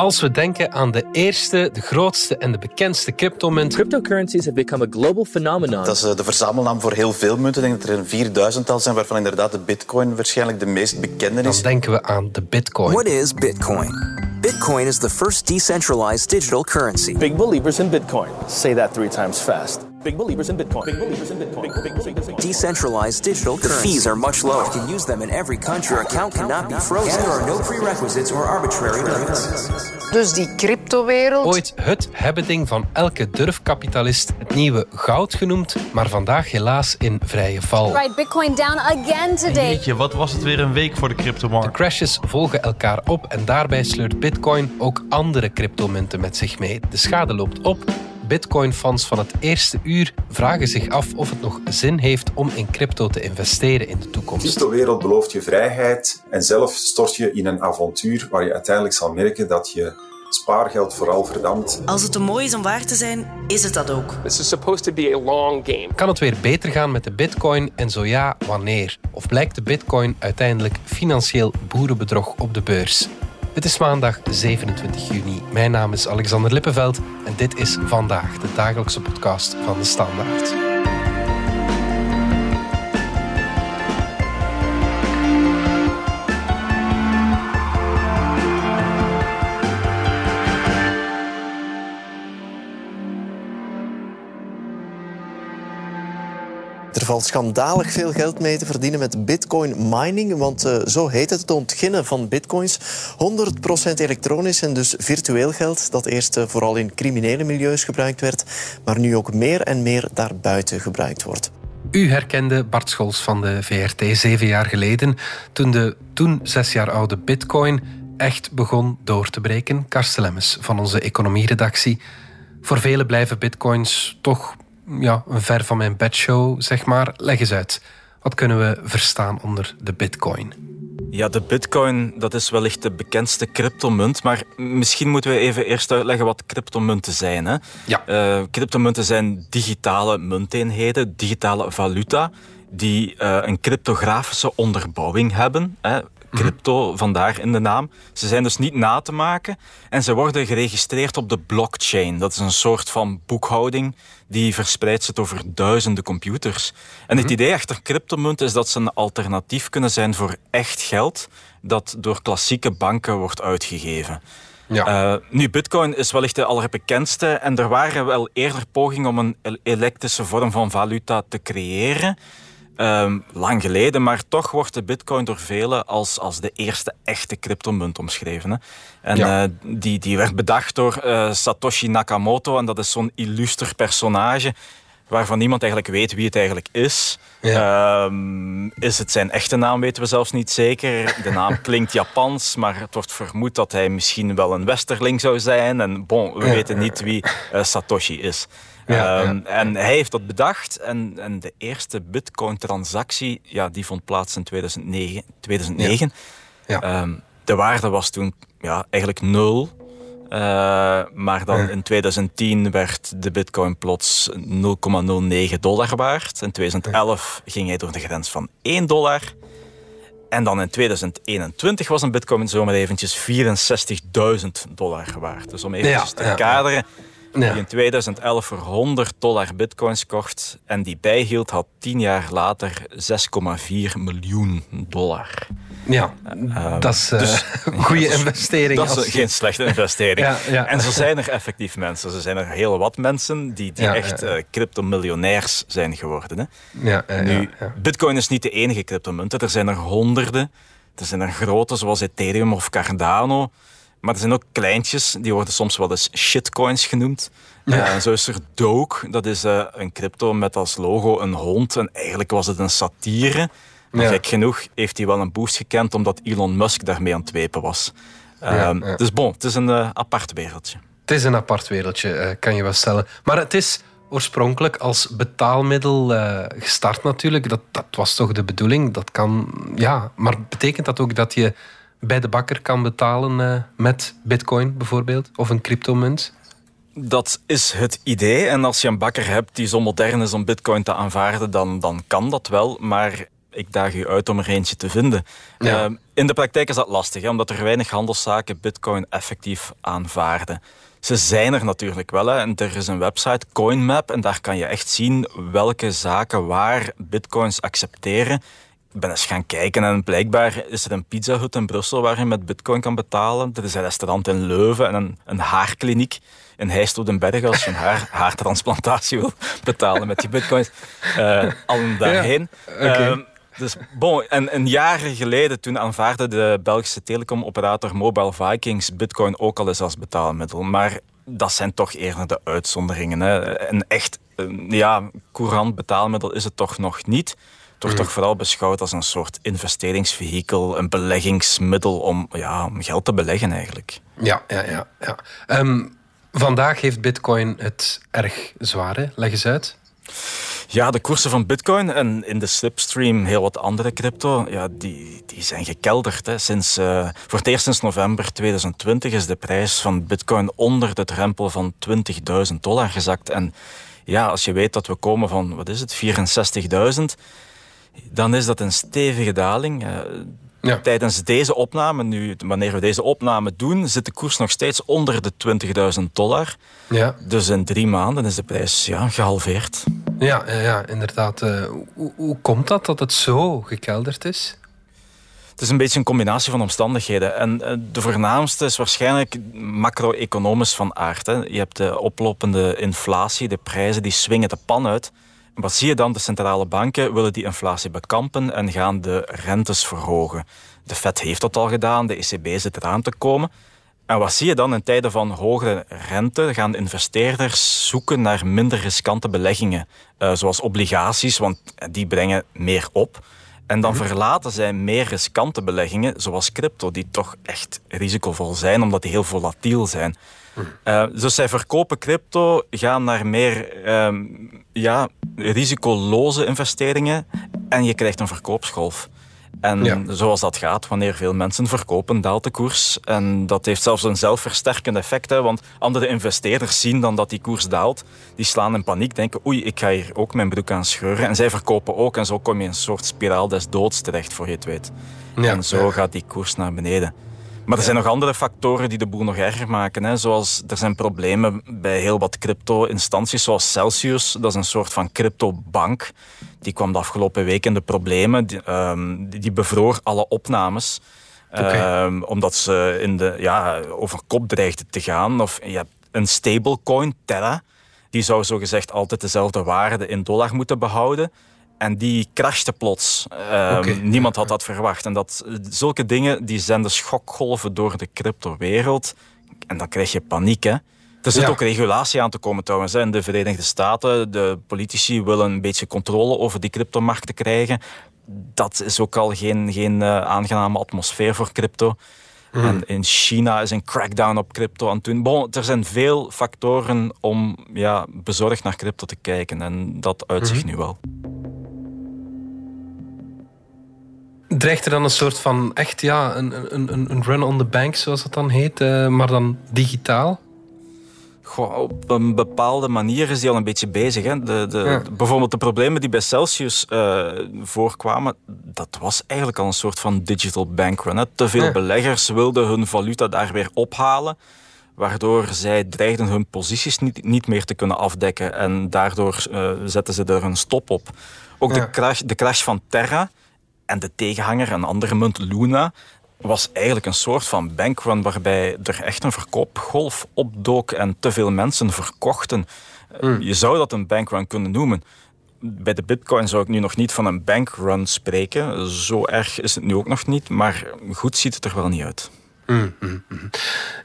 Als we denken aan de eerste, de grootste en de bekendste cryptomunt. Cryptocurrencies have become a global phenomenon. Dat is eh, de verzamelnaam voor heel veel munten. Ik denk dat er een vierduizendtal zijn, waarvan inderdaad de bitcoin waarschijnlijk de meest bekende is. Dan denken we aan de bitcoin. What is bitcoin? Bitcoin is the first decentralized digital currency. Big believers in Bitcoin. Say that three times fast. Big believers in Bitcoin. Big believers in Bitcoin. Big, big, big, big, Decentralized digital the fees are much lower. You can use them in every country. Your account cannot be frozen. And there are no prerequisites or arbitrary limits. Dus die cryptowereld. Ooit het hebbeding van elke durfkapitalist, het nieuwe goud genoemd, maar vandaag helaas in vrije val. Right, Bitcoin down again today. Jeetje, wat was het weer een week voor de cryptomarkt. De crashes volgen elkaar op en daarbij sleurt Bitcoin ook andere cryptomunten met zich mee. De schade loopt op Bitcoin-fans van het eerste uur vragen zich af of het nog zin heeft om in crypto te investeren in de toekomst. De cryptowereld belooft je vrijheid en zelf stort je in een avontuur waar je uiteindelijk zal merken dat je spaargeld vooral verdampt. Als het te mooi is om waar te zijn, is het dat ook. This is supposed to be a long game. Kan het weer beter gaan met de bitcoin en zo ja, wanneer? Of blijkt de bitcoin uiteindelijk financieel boerenbedrog op de beurs? Het is maandag 27 juni. Mijn naam is Alexander Lippenveld en dit is vandaag de dagelijkse podcast van de Standaard. Valt schandalig veel geld mee te verdienen met bitcoin mining, want uh, zo heet het, het ontginnen van bitcoins. 100% elektronisch en dus virtueel geld, dat eerst uh, vooral in criminele milieus gebruikt werd, maar nu ook meer en meer daarbuiten gebruikt wordt. U herkende Bart Scholz van de VRT zeven jaar geleden, toen de toen zes jaar oude bitcoin echt begon door te breken. Karsten Lemmes van onze economieredactie. Voor velen blijven bitcoins toch ja, een ver van mijn bedshow, zeg maar. Leg eens uit. Wat kunnen we verstaan onder de bitcoin? Ja, de bitcoin dat is wellicht de bekendste cryptomunt. Maar misschien moeten we even eerst uitleggen wat cryptomunten zijn. Hè? Ja. Uh, cryptomunten zijn digitale munteenheden, digitale valuta, die uh, een cryptografische onderbouwing hebben. Hè? Crypto, vandaar in de naam. Ze zijn dus niet na te maken en ze worden geregistreerd op de blockchain. Dat is een soort van boekhouding die verspreid zit over duizenden computers. En het mhm. idee achter cryptomunten is dat ze een alternatief kunnen zijn voor echt geld dat door klassieke banken wordt uitgegeven. Ja. Uh, nu, bitcoin is wellicht de allerbekendste en er waren wel eerder pogingen om een elektrische vorm van valuta te creëren. Um, lang geleden, maar toch wordt de bitcoin door velen als, als de eerste echte cryptomunt omschreven. Hè. En ja. uh, die, die werd bedacht door uh, Satoshi Nakamoto en dat is zo'n illuster personage waarvan niemand eigenlijk weet wie het eigenlijk is. Ja. Um, is het zijn echte naam, weten we zelfs niet zeker. De naam klinkt Japans, maar het wordt vermoed dat hij misschien wel een westerling zou zijn. En bon, we ja. weten niet wie uh, Satoshi is. Ja, um, En hij heeft dat bedacht. En, en de eerste Bitcoin-transactie ja, die vond plaats in 2009. 2009. Ja. Um, de waarde was toen ja, eigenlijk nul. Uh, maar dan in 2010 werd de bitcoin plots 0,09 dollar waard. In 2011 ging hij door de grens van 1 dollar. En dan in 2021 was een bitcoin zomaar eventjes 64.000 dollar waard. Dus om eventjes te kaderen... Ja. Die in 2011 voor 100 dollar bitcoins kocht. En die bijhield had tien jaar later 6,4 miljoen dollar. Ja, uh, dat is uh, dus, een goede investering. Dat is geen slechte investering. ja. En zo zijn er effectief mensen. Er zijn er heel wat mensen die, die echt uh, crypto-miljonairs zijn geworden. Hè. Ja, nu, Bitcoin is niet de enige cryptomunt. Er zijn er honderden. Er zijn er grote, zoals Ethereum of Cardano. Maar er zijn ook kleintjes, die worden soms wel eens shitcoins genoemd. Ja. Uh, zo is er Doge, dat is uh, een crypto met als logo een hond. En eigenlijk was het een satire. Maar gek genoeg heeft hij wel een boost gekend omdat Elon Musk daarmee aan het wepen was. Ja, Dus bon, het is een uh, apart wereldje. Het is een apart wereldje, kan je wel stellen. Maar het is oorspronkelijk als betaalmiddel gestart natuurlijk. Dat, dat was toch de bedoeling? Dat kan, ja. Maar betekent dat ook dat je bij de bakker kan betalen uh, met bitcoin bijvoorbeeld? Of een cryptomunt? Dat is het idee. En als je een bakker hebt die zo modern is om bitcoin te aanvaarden, dan, dan kan dat wel. Maar ik daag u uit om er eentje te vinden. Ja. Ehm, in de praktijk is dat lastig, hè, omdat er weinig handelszaken bitcoin effectief aanvaarden. Ze zijn er natuurlijk wel. Hè. En er is een website, CoinMap, en daar kan je echt zien welke zaken waar bitcoins accepteren. Ik ben eens gaan kijken en blijkbaar is er een Pizza Hut in Brussel waar je met bitcoin kan betalen. Er is een restaurant in Leuven en een, een haarkliniek in Heijstoedenberg als je een haar, haartransplantatie wil betalen met die bitcoins. Uh, allen daarheen. Ja, okay. uh, dus bon, en, en jaren geleden toen aanvaarde de Belgische telecomoperator Mobile Vikings bitcoin ook al eens als betaalmiddel. Maar dat zijn toch eerder de uitzonderingen. Hè. Een echt ja, courant betaalmiddel is het toch nog niet. Het wordt toch vooral beschouwd als een soort investeringsvehikel, een beleggingsmiddel om, ja, om geld te beleggen eigenlijk. Ja, ja, ja. ja. Um, vandaag heeft bitcoin het erg zwaar, hè? leg eens uit. Ja, de koersen van bitcoin en in de slipstream heel wat andere crypto, ja, die, die zijn gekelderd. Hè. Sinds, uh, voor het eerst sinds november 2020 is de prijs van bitcoin onder de drempel van 20.000 dollar gezakt. En ja, als je weet dat we komen van, wat is het, 64.000, dan is dat een stevige daling. Uh, ja. Tijdens deze opname, nu, wanneer we deze opname doen, zit de koers nog steeds onder de 20.000 dollar. Ja. Dus in drie maanden is de prijs ja, gehalveerd. Ja, ja, ja inderdaad. Uh, hoe, hoe komt dat dat het zo gekelderd is? Het is een beetje een combinatie van omstandigheden. En uh, de voornaamste is waarschijnlijk macro-economisch van aard. Hè. Je hebt de oplopende inflatie, de prijzen die swingen de pan uit. Wat zie je dan? De centrale banken willen die inflatie bekampen en gaan de rentes verhogen. De Fed heeft dat al gedaan, de ECB zit eraan te komen. En wat zie je dan in tijden van hogere rente? Gaan investeerders zoeken naar minder riskante beleggingen, uh, zoals obligaties, want die brengen meer op. En dan verlaten zij meer riskante beleggingen, zoals crypto, die toch echt risicovol zijn, omdat die heel volatiel zijn. Uh, dus zij verkopen crypto, gaan naar meer uh, ja, risicoloze investeringen en je krijgt een verkoopsgolf. En ja. zoals dat gaat, wanneer veel mensen verkopen, daalt de koers. En dat heeft zelfs een zelfversterkend effect. Hè, want andere investeerders zien dan dat die koers daalt. Die slaan in paniek, denken oei, ik ga hier ook mijn broek aan scheuren. En zij verkopen ook. En zo kom je in een soort spiraal des doods terecht, voor je het weet. Ja, en zo ja. gaat die koers naar beneden. Maar er zijn nog andere factoren die de boel nog erger maken. Hè. Zoals er zijn problemen bij heel wat crypto-instanties, zoals Celsius. Dat is een soort van cryptobank. Die kwam de afgelopen week in de problemen. Die, um, die bevroor alle opnames. Okay. Um, omdat ze in de, ja, over kop dreigden te gaan. Of je hebt een stablecoin, Terra. Die zou zogezegd altijd dezelfde waarde in dollar moeten behouden. En die crashte plots. Um, okay. Niemand had dat verwacht. En dat, zulke dingen die zenden schokgolven door de cryptowereld. En dan krijg je paniek. Hè? Er zit ja. ook regulatie aan te komen trouwens. In de Verenigde Staten, de politici willen een beetje controle over die cryptomarkten krijgen. Dat is ook al geen, geen uh, aangename atmosfeer voor crypto. Mm. En in China is een crackdown op crypto aan het doen. Bon, er zijn veel factoren om ja, bezorgd naar crypto te kijken. En dat uit zich mm. nu wel. Dreigt er dan een soort van echt ja, een, een, een run on the bank, zoals dat dan heet, uh, maar dan digitaal? Goh, op een bepaalde manier is die al een beetje bezig. Hè. De, de, ja. Bijvoorbeeld de problemen die bij Celsius uh, voorkwamen, dat was eigenlijk al een soort van digital bankrun. Hè. Te veel ja. beleggers wilden hun valuta daar weer ophalen, waardoor zij dreigden hun posities niet, niet meer te kunnen afdekken. En daardoor uh, zetten ze er een stop op. Ook ja. de, crash, de crash van Terra en de tegenhanger, een andere munt, Luna, was eigenlijk een soort van bankrun waarbij er echt een verkoopgolf opdook en te veel mensen verkochten. Mm. Je zou dat een bankrun kunnen noemen. Bij de bitcoin zou ik nu nog niet van een bankrun spreken. Zo erg is het nu ook nog niet, maar goed ziet het er wel niet uit. Mm, mm, mm.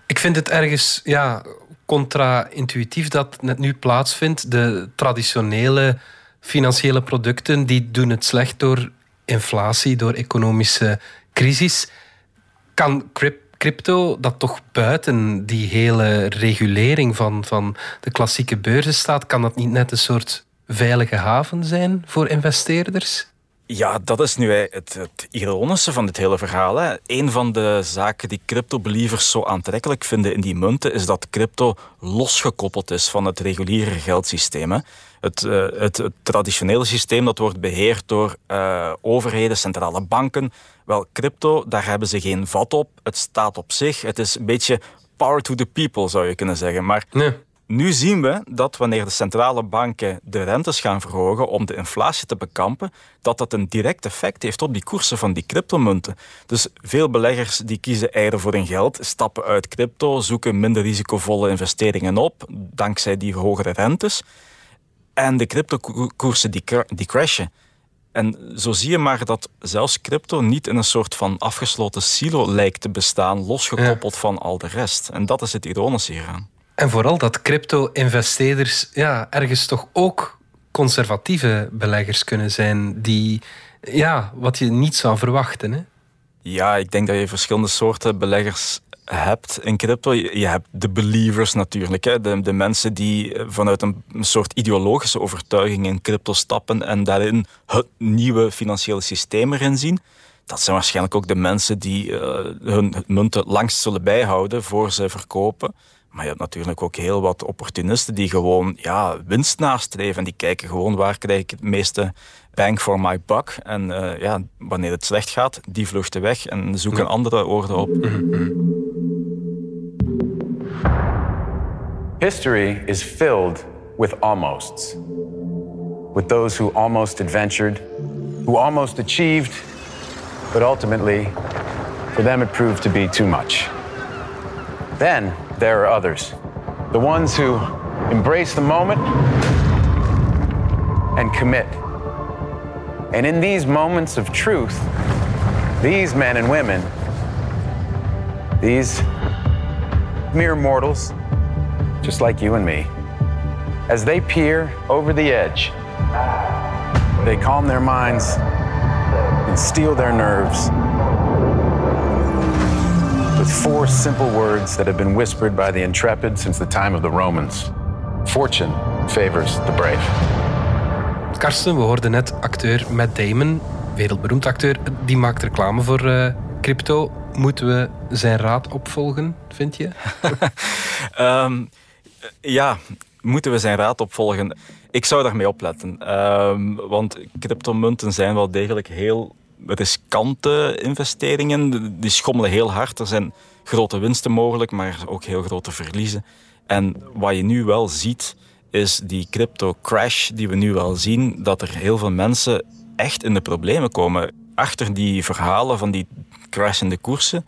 Ik vind het ergens ja, contra-intuïtief dat net nu plaatsvindt. De traditionele financiële producten die doen het slecht door inflatie, door economische crisis. Kan crypto, dat toch buiten die hele regulering van, van de klassieke beurzen staat, kan dat niet net een soort veilige haven zijn voor investeerders? Ja, dat is nu het, het ironische van dit hele verhaal. Hè. Een van de zaken die crypto-believers zo aantrekkelijk vinden in die munten is dat crypto losgekoppeld is van het reguliere geldsysteem. Hè. Het, het, traditionele systeem dat wordt beheerd door uh, overheden, centrale banken. Wel, crypto, daar hebben ze geen vat op. Het staat op zich. Het is een beetje power to the people, zou je kunnen zeggen. Maar. Nu zien we dat wanneer de centrale banken de rentes gaan verhogen om de inflatie te bekampen, dat dat een direct effect heeft op die koersen van die cryptomunten. Dus veel beleggers die kiezen eieren voor hun geld, stappen uit crypto, zoeken minder risicovolle investeringen op, dankzij die hogere rentes. En de cryptokoersen die, die crashen. En zo zie je maar dat zelfs crypto niet in een soort van afgesloten silo lijkt te bestaan, losgekoppeld ja. van al de rest. En dat is het ironische hieraan. En vooral dat crypto-investeerders ja, ergens toch ook conservatieve beleggers kunnen zijn, die, ja, wat je niet zou verwachten. Hè? Ja, ik denk dat je verschillende soorten beleggers hebt in crypto. Je hebt de believers natuurlijk, hè? De, de mensen die vanuit een soort ideologische overtuiging in crypto stappen en daarin het nieuwe financiële systeem erin zien. Dat zijn waarschijnlijk ook de mensen die uh, hun munten langst zullen bijhouden voor ze verkopen. Maar je hebt natuurlijk ook heel wat opportunisten die gewoon ja, winst nastreven. En die kijken gewoon waar krijg ik het meeste bang for my buck. En uh, ja, wanneer het slecht gaat, die vluchten weg en zoeken ja. andere oorden op. History is filled with almosts. With those who almost adventured, who almost achieved, but ultimately, for them it proved to be too much. Then there are others. The ones who embrace the moment and commit. And in these moments of truth, these men and women, these mere mortals, just like you and me, as they peer over the edge, they calm their minds and steel their nerves with four simple words that have been whispered by the intrepid since the time of the Romans. Fortune favors the brave. Karsten, we hoorden net acteur Matt Damon, wereldberoemd acteur, die maakt reclame voor uh, crypto. Moeten we zijn raad opvolgen, vind je? um, ja, moeten we zijn raad opvolgen? Ik zou daarmee opletten. Um, want cryptomunten zijn wel degelijk heel riskante investeringen. Die schommelen heel hard. Er zijn grote winsten mogelijk, maar ook heel grote verliezen. En wat je nu wel ziet, is die crypto crash die we nu wel zien, dat er heel veel mensen echt in de problemen komen. Achter die verhalen van die crashende koersen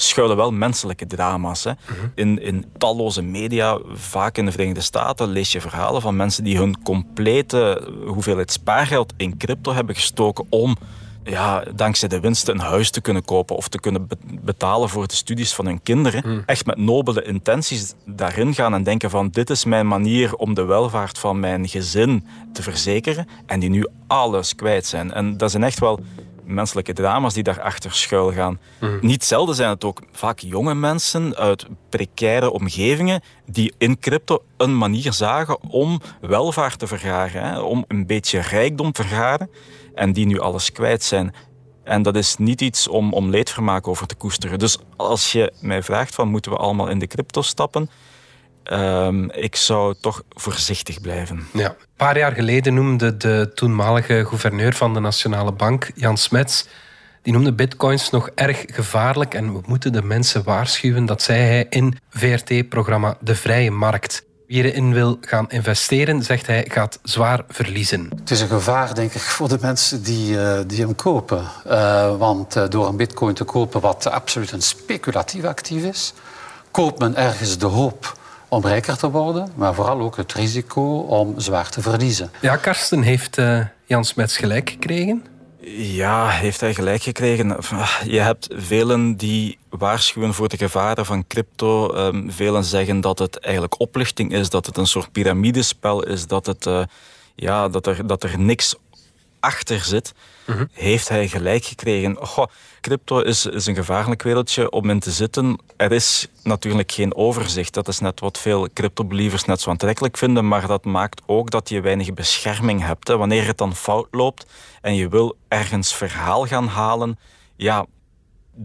schuilen wel menselijke drama's. Hè. in, in talloze media, vaak in de Verenigde Staten, lees je verhalen van mensen die hun complete hoeveelheid spaargeld in crypto hebben gestoken om ja, dankzij de winsten een huis te kunnen kopen of te kunnen betalen voor de studies van hun kinderen. Hmm. Echt met nobele intenties daarin gaan en denken van dit is mijn manier om de welvaart van mijn gezin te verzekeren en die nu alles kwijt zijn. En dat zijn echt wel menselijke drama's die daarachter schuil gaan. Hmm. Niet zelden zijn het ook vaak jonge mensen uit precaire omgevingen die in crypto een manier zagen om welvaart te vergaren, hè, om een beetje rijkdom te vergaren en die nu alles kwijt zijn. En dat is niet iets om, om leedvermaak over te koesteren. Dus als je mij vraagt van moeten we allemaal in de crypto stappen, um, ik zou toch voorzichtig blijven. Ja. Een paar jaar geleden noemde de toenmalige gouverneur van de Nationale Bank, Jan Smets, die noemde bitcoins nog erg gevaarlijk en we moeten de mensen waarschuwen, dat zei hij in VRT-programma De Vrije Markt. Wie erin wil gaan investeren, zegt hij, gaat zwaar verliezen. Het is een gevaar, denk ik, voor de mensen die, uh, die hem kopen. Uh, want uh, door een bitcoin te kopen, wat absoluut een speculatief actief is, koopt men ergens de hoop om rijker te worden, maar vooral ook het risico om zwaar te verliezen. Ja, Karsten, heeft Jan Smets gelijk gekregen? Ja, heeft hij gelijk gekregen. Je hebt velen die waarschuwen voor de gevaren van crypto. Um, velen zeggen dat het eigenlijk oplichting is, dat het een soort piramidespel is, dat, het, uh, ja, dat, er, dat er niks achter zit, heeft hij gelijk gekregen. Goh, crypto is, is een gevaarlijk wereldje om in te zitten. Er is natuurlijk geen overzicht. Dat is net wat veel crypto-believers net zo aantrekkelijk vinden, maar dat maakt ook dat je weinig bescherming hebt. Hè. Wanneer het dan fout loopt en je wil ergens verhaal gaan halen, ja,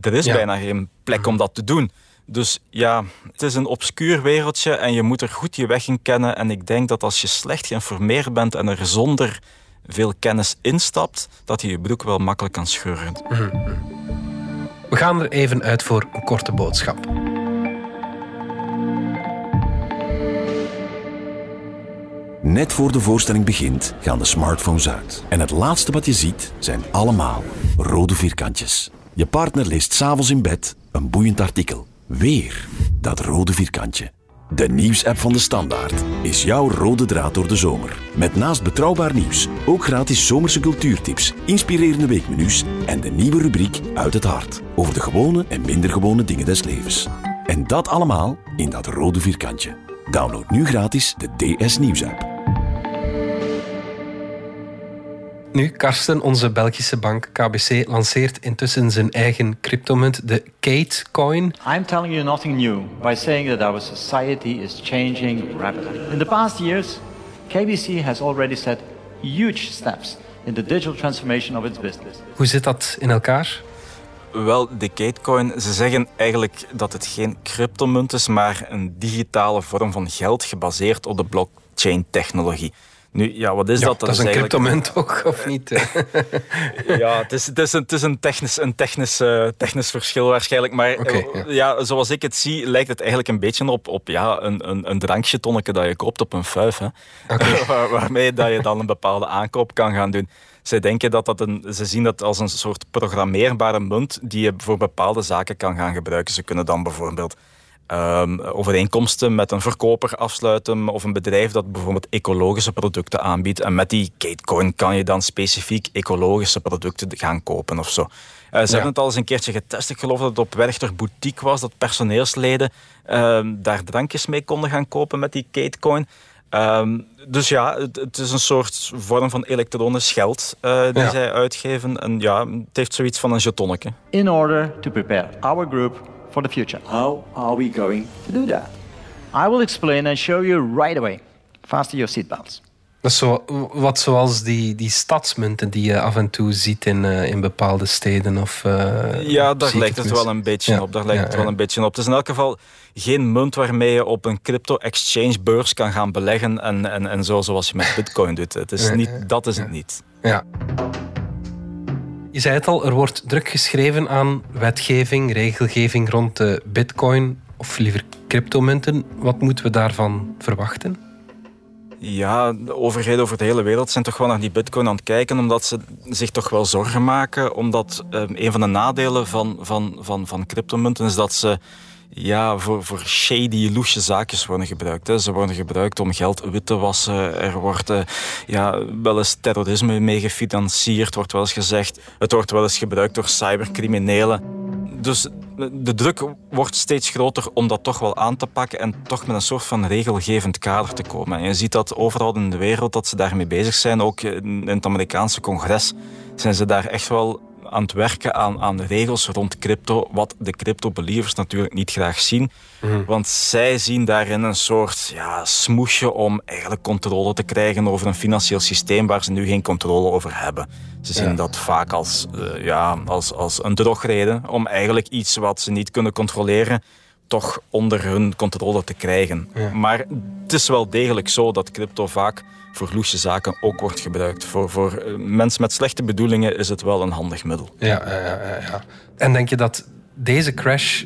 er is bijna geen plek om dat te doen. Dus ja, het is een obscuur wereldje en je moet er goed je weg in kennen. En ik denk dat als je slecht geïnformeerd bent en er zonder veel kennis instapt, dat je je broek wel makkelijk kan scheuren. We gaan er even uit voor een korte boodschap. Net voor de voorstelling begint gaan de smartphones uit. En het laatste wat je ziet zijn allemaal rode vierkantjes. Je partner leest s'avonds in bed een boeiend artikel. Weer dat rode vierkantje. De nieuwsapp van de Standaard is jouw rode draad door de zomer. Met naast betrouwbaar nieuws ook gratis zomerse cultuurtips, inspirerende weekmenu's en de nieuwe rubriek Uit het Hart over de gewone en minder gewone dingen des levens. En dat allemaal in dat rode vierkantje. Download nu gratis de DS Nieuwsapp. Nu, Karsten, onze Belgische bank KBC lanceert intussen zijn eigen cryptomunt, de Kate Coin. I'm telling you nothing new by saying that our society is changing rapidly. In the past years, KBC has already set huge steps in the digital transformation of its business. Hoe zit dat in elkaar? Wel, de Katecoin, ze zeggen eigenlijk dat het geen cryptomunt is, maar een digitale vorm van geld gebaseerd op de blockchain-technologie. Nu, ja, wat is Ja, dat? dat is een cryptomunt ook, of niet? ja, het is, het is, een, het is een, technisch, een technisch, eh, technisch verschil waarschijnlijk. Maar ja. zoals ik het zie, lijkt het eigenlijk een beetje op, op ja, een, een, een drankje tonneke dat je koopt op een fuif. Hè. Waar- waarmee dat je dan een bepaalde aankoop kan gaan doen. Zij denken dat dat een, ze zien dat als een soort programmeerbare munt die je voor bepaalde zaken kan gaan gebruiken. Ze kunnen dan bijvoorbeeld ehm, overeenkomsten met een verkoper afsluiten of een bedrijf dat bijvoorbeeld ecologische producten aanbiedt. En met die Katecoin kan je dan specifiek ecologische producten gaan kopen of zo. Eh, ze hebben het al eens een keertje getest. Ik geloof dat het op Werchter Boutique was, dat personeelsleden ehm, daar drankjes mee konden gaan kopen met die Katecoin. Ehm, dus ja, het, het is een soort vorm van elektronisch geld eh, die Ja. zij uitgeven. En ja, het heeft zoiets van een jetonnetje. In order to prepare our group for the future. How are we going to do that? I will explain and show you right away. Fasten your seatbelts. Dat is zo, wat zoals die, die stadsmunten die je af en toe ziet in, eh, in bepaalde steden. Of, eh, Ja, daar lijkt het wel een beetje Ja, op. Daar lijkt ja, het wel ja. een beetje op. Het is in elk geval geen munt waarmee je op een crypto-exchange beurs kan gaan beleggen en, en, en zo zoals je met bitcoin doet. Het is Ja, niet, ja, dat is het niet. Ja. Je zei het al, er wordt druk geschreven aan wetgeving, regelgeving rond de bitcoin, of liever cryptomunten. Wat moeten we daarvan verwachten? Ja, de overheden over de hele wereld zijn toch wel naar die bitcoin aan het kijken, omdat ze zich toch wel zorgen maken. Omdat eh, een van de nadelen van, van, van, van cryptomunten is dat ze ja, voor, voor shady, loesje zaakjes worden gebruikt. Hè. Ze worden gebruikt om geld wit te wassen. Er wordt eh, ja, wel eens terrorisme mee gefinancierd, wordt wel eens gezegd. Het wordt wel eens gebruikt door cybercriminelen. Dus de druk wordt steeds groter om dat toch wel aan te pakken en toch met een soort van regelgevend kader te komen. En je ziet dat overal in de wereld dat ze daarmee bezig zijn. Ook in het Amerikaanse congres zijn ze daar echt wel aan het werken aan, aan regels rond crypto, wat de crypto-believers natuurlijk niet graag zien. Want zij zien daarin een soort ja, smoesje om eigenlijk controle te krijgen over een financieel systeem waar ze nu geen controle over hebben. Ze zien Ja. dat vaak als, eh, ja, als, als een drogreden om eigenlijk iets wat ze niet kunnen controleren toch onder hun controle te krijgen. Ja. Maar het is wel degelijk zo dat crypto vaak voor loesje zaken ook wordt gebruikt. Voor, voor eh, mensen met slechte bedoelingen is het wel een handig middel. Ja, ja, ja, ja. En denk je dat deze crash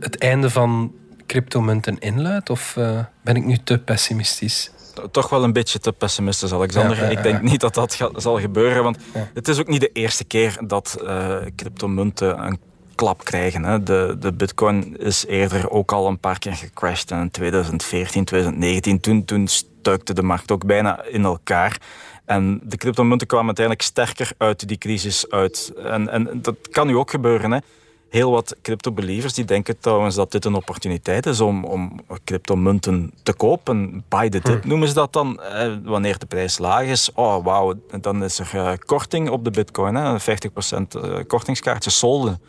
het einde van cryptomunten inluidt? Of eh, ben ik nu te pessimistisch? Toch wel een beetje te pessimistisch, Alexander. Ja, ja, ja, Ik denk niet dat dat zal gebeuren, want het is ook niet de eerste keer dat eh, cryptomunten een klap krijgen. Hè. De, de bitcoin is eerder ook al een paar keer gecrashed in 2014, 2019. Toen, toen stuikte de markt ook bijna in elkaar. En de cryptomunten kwamen uiteindelijk sterker uit die crisis uit. En, en dat kan nu ook gebeuren. Hè. heel wat crypto-believers die denken trouwens dat dit een opportuniteit is om, om cryptomunten te kopen. Buy the dip noemen ze dat dan. Eh, wanneer de prijs laag is, oh wauw, dan is er uh, korting op de bitcoin. Hè, 50% uh, kortingskaartjes solden.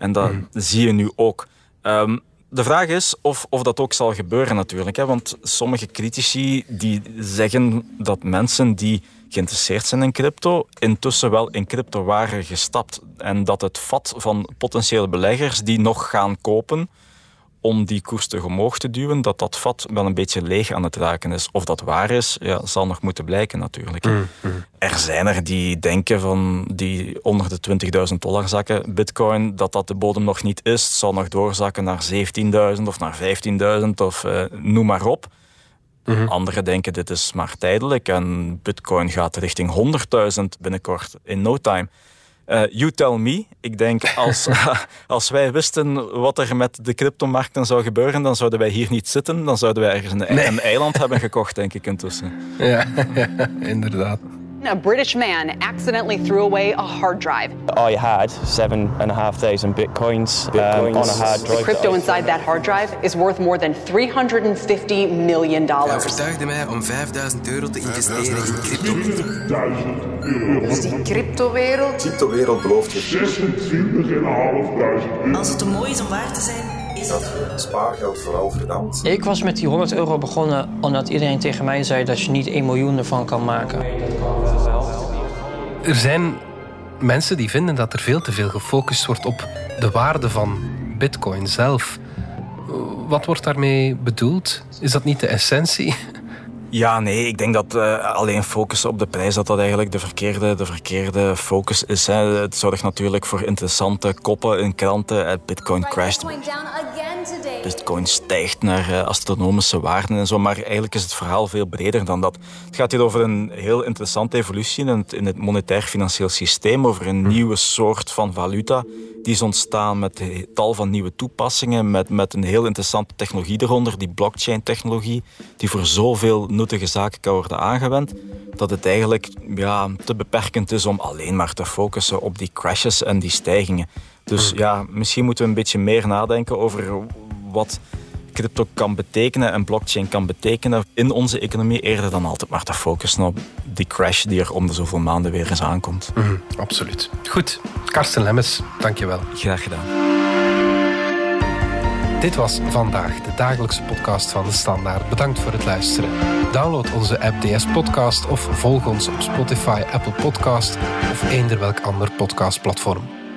En dat zie je nu ook. Um, de vraag is of, of dat ook zal gebeuren natuurlijk. Hè? Want sommige critici die zeggen dat mensen die geïnteresseerd zijn in crypto, intussen wel in crypto waren gestapt. En dat het vat van potentiële beleggers die nog gaan kopen om die koers te omhoog te duwen, dat dat vat wel een beetje leeg aan het raken is. Of dat waar is, ja, zal nog moeten blijken natuurlijk. Mm, mm. Er zijn er die denken van die onder de 20.000 dollar zakken bitcoin, dat dat de bodem nog niet is. Het zal nog doorzakken naar 17.000 of naar 15.000 of uh, noem maar op. Mm Anderen denken dit is maar tijdelijk en bitcoin gaat richting 100.000 binnenkort in no time. Uh, you tell me. Ik denk, als, als wij wisten wat er met de cryptomarkten zou gebeuren, dan zouden wij hier niet zitten. Dan zouden wij ergens een, een eiland hebben gekocht, denk ik intussen. Ja, ja inderdaad. A British man accidentally threw away a hard drive. I had seven and a half thousand bitcoins, bitcoins. Um, on a hard drive. The crypto inside that hard drive is worth more than 350 million dollars. Hij overtuigde mij om 5000 euro te investeren in crypto. Dus die cryptowereld? Cryptowereld belooft je 26.500 Als het te mooi is om waar te zijn, is dat je spaargeld vooral verdampt. Ik was met die 100 euro begonnen omdat iedereen tegen mij zei dat je niet 1 miljoen ervan kan maken. Er zijn mensen die vinden dat er veel te veel gefocust wordt op de waarde van Bitcoin zelf. Wat wordt daarmee bedoeld? Is dat niet de essentie? Ja, nee, ik denk dat uh, alleen focussen op de prijs dat dat eigenlijk de verkeerde, de verkeerde focus is. Het zorgt natuurlijk voor interessante koppen in kranten. Bitcoin crasht. Bitcoin stijgt naar uh, astronomische waarden en zo. Maar eigenlijk is het verhaal veel breder dan dat. Het gaat hier over een heel interessante evolutie in het, in het monetair financieel systeem. Over een nieuwe soort van valuta die is ontstaan met tal van nieuwe toepassingen, met, met een heel interessante technologie eronder, die blockchain-technologie, die voor zoveel nuttige zaken kan worden aangewend, dat het eigenlijk ja, te beperkend is om alleen maar te focussen op die crashes en die stijgingen. Dus ja, misschien moeten we een beetje meer nadenken over wat crypto kan betekenen en blockchain kan betekenen in onze economie, eerder dan altijd maar te focussen op die crash die er om de zoveel maanden weer eens aankomt. Mm, absoluut. Goed, Karsten Lemmens, dankjewel. Graag gedaan. Dit was vandaag de dagelijkse podcast van de Standaard. Bedankt voor het luisteren. Download onze app DS Podcast of volg ons op Spotify, Apple Podcast of eender welk ander podcastplatform.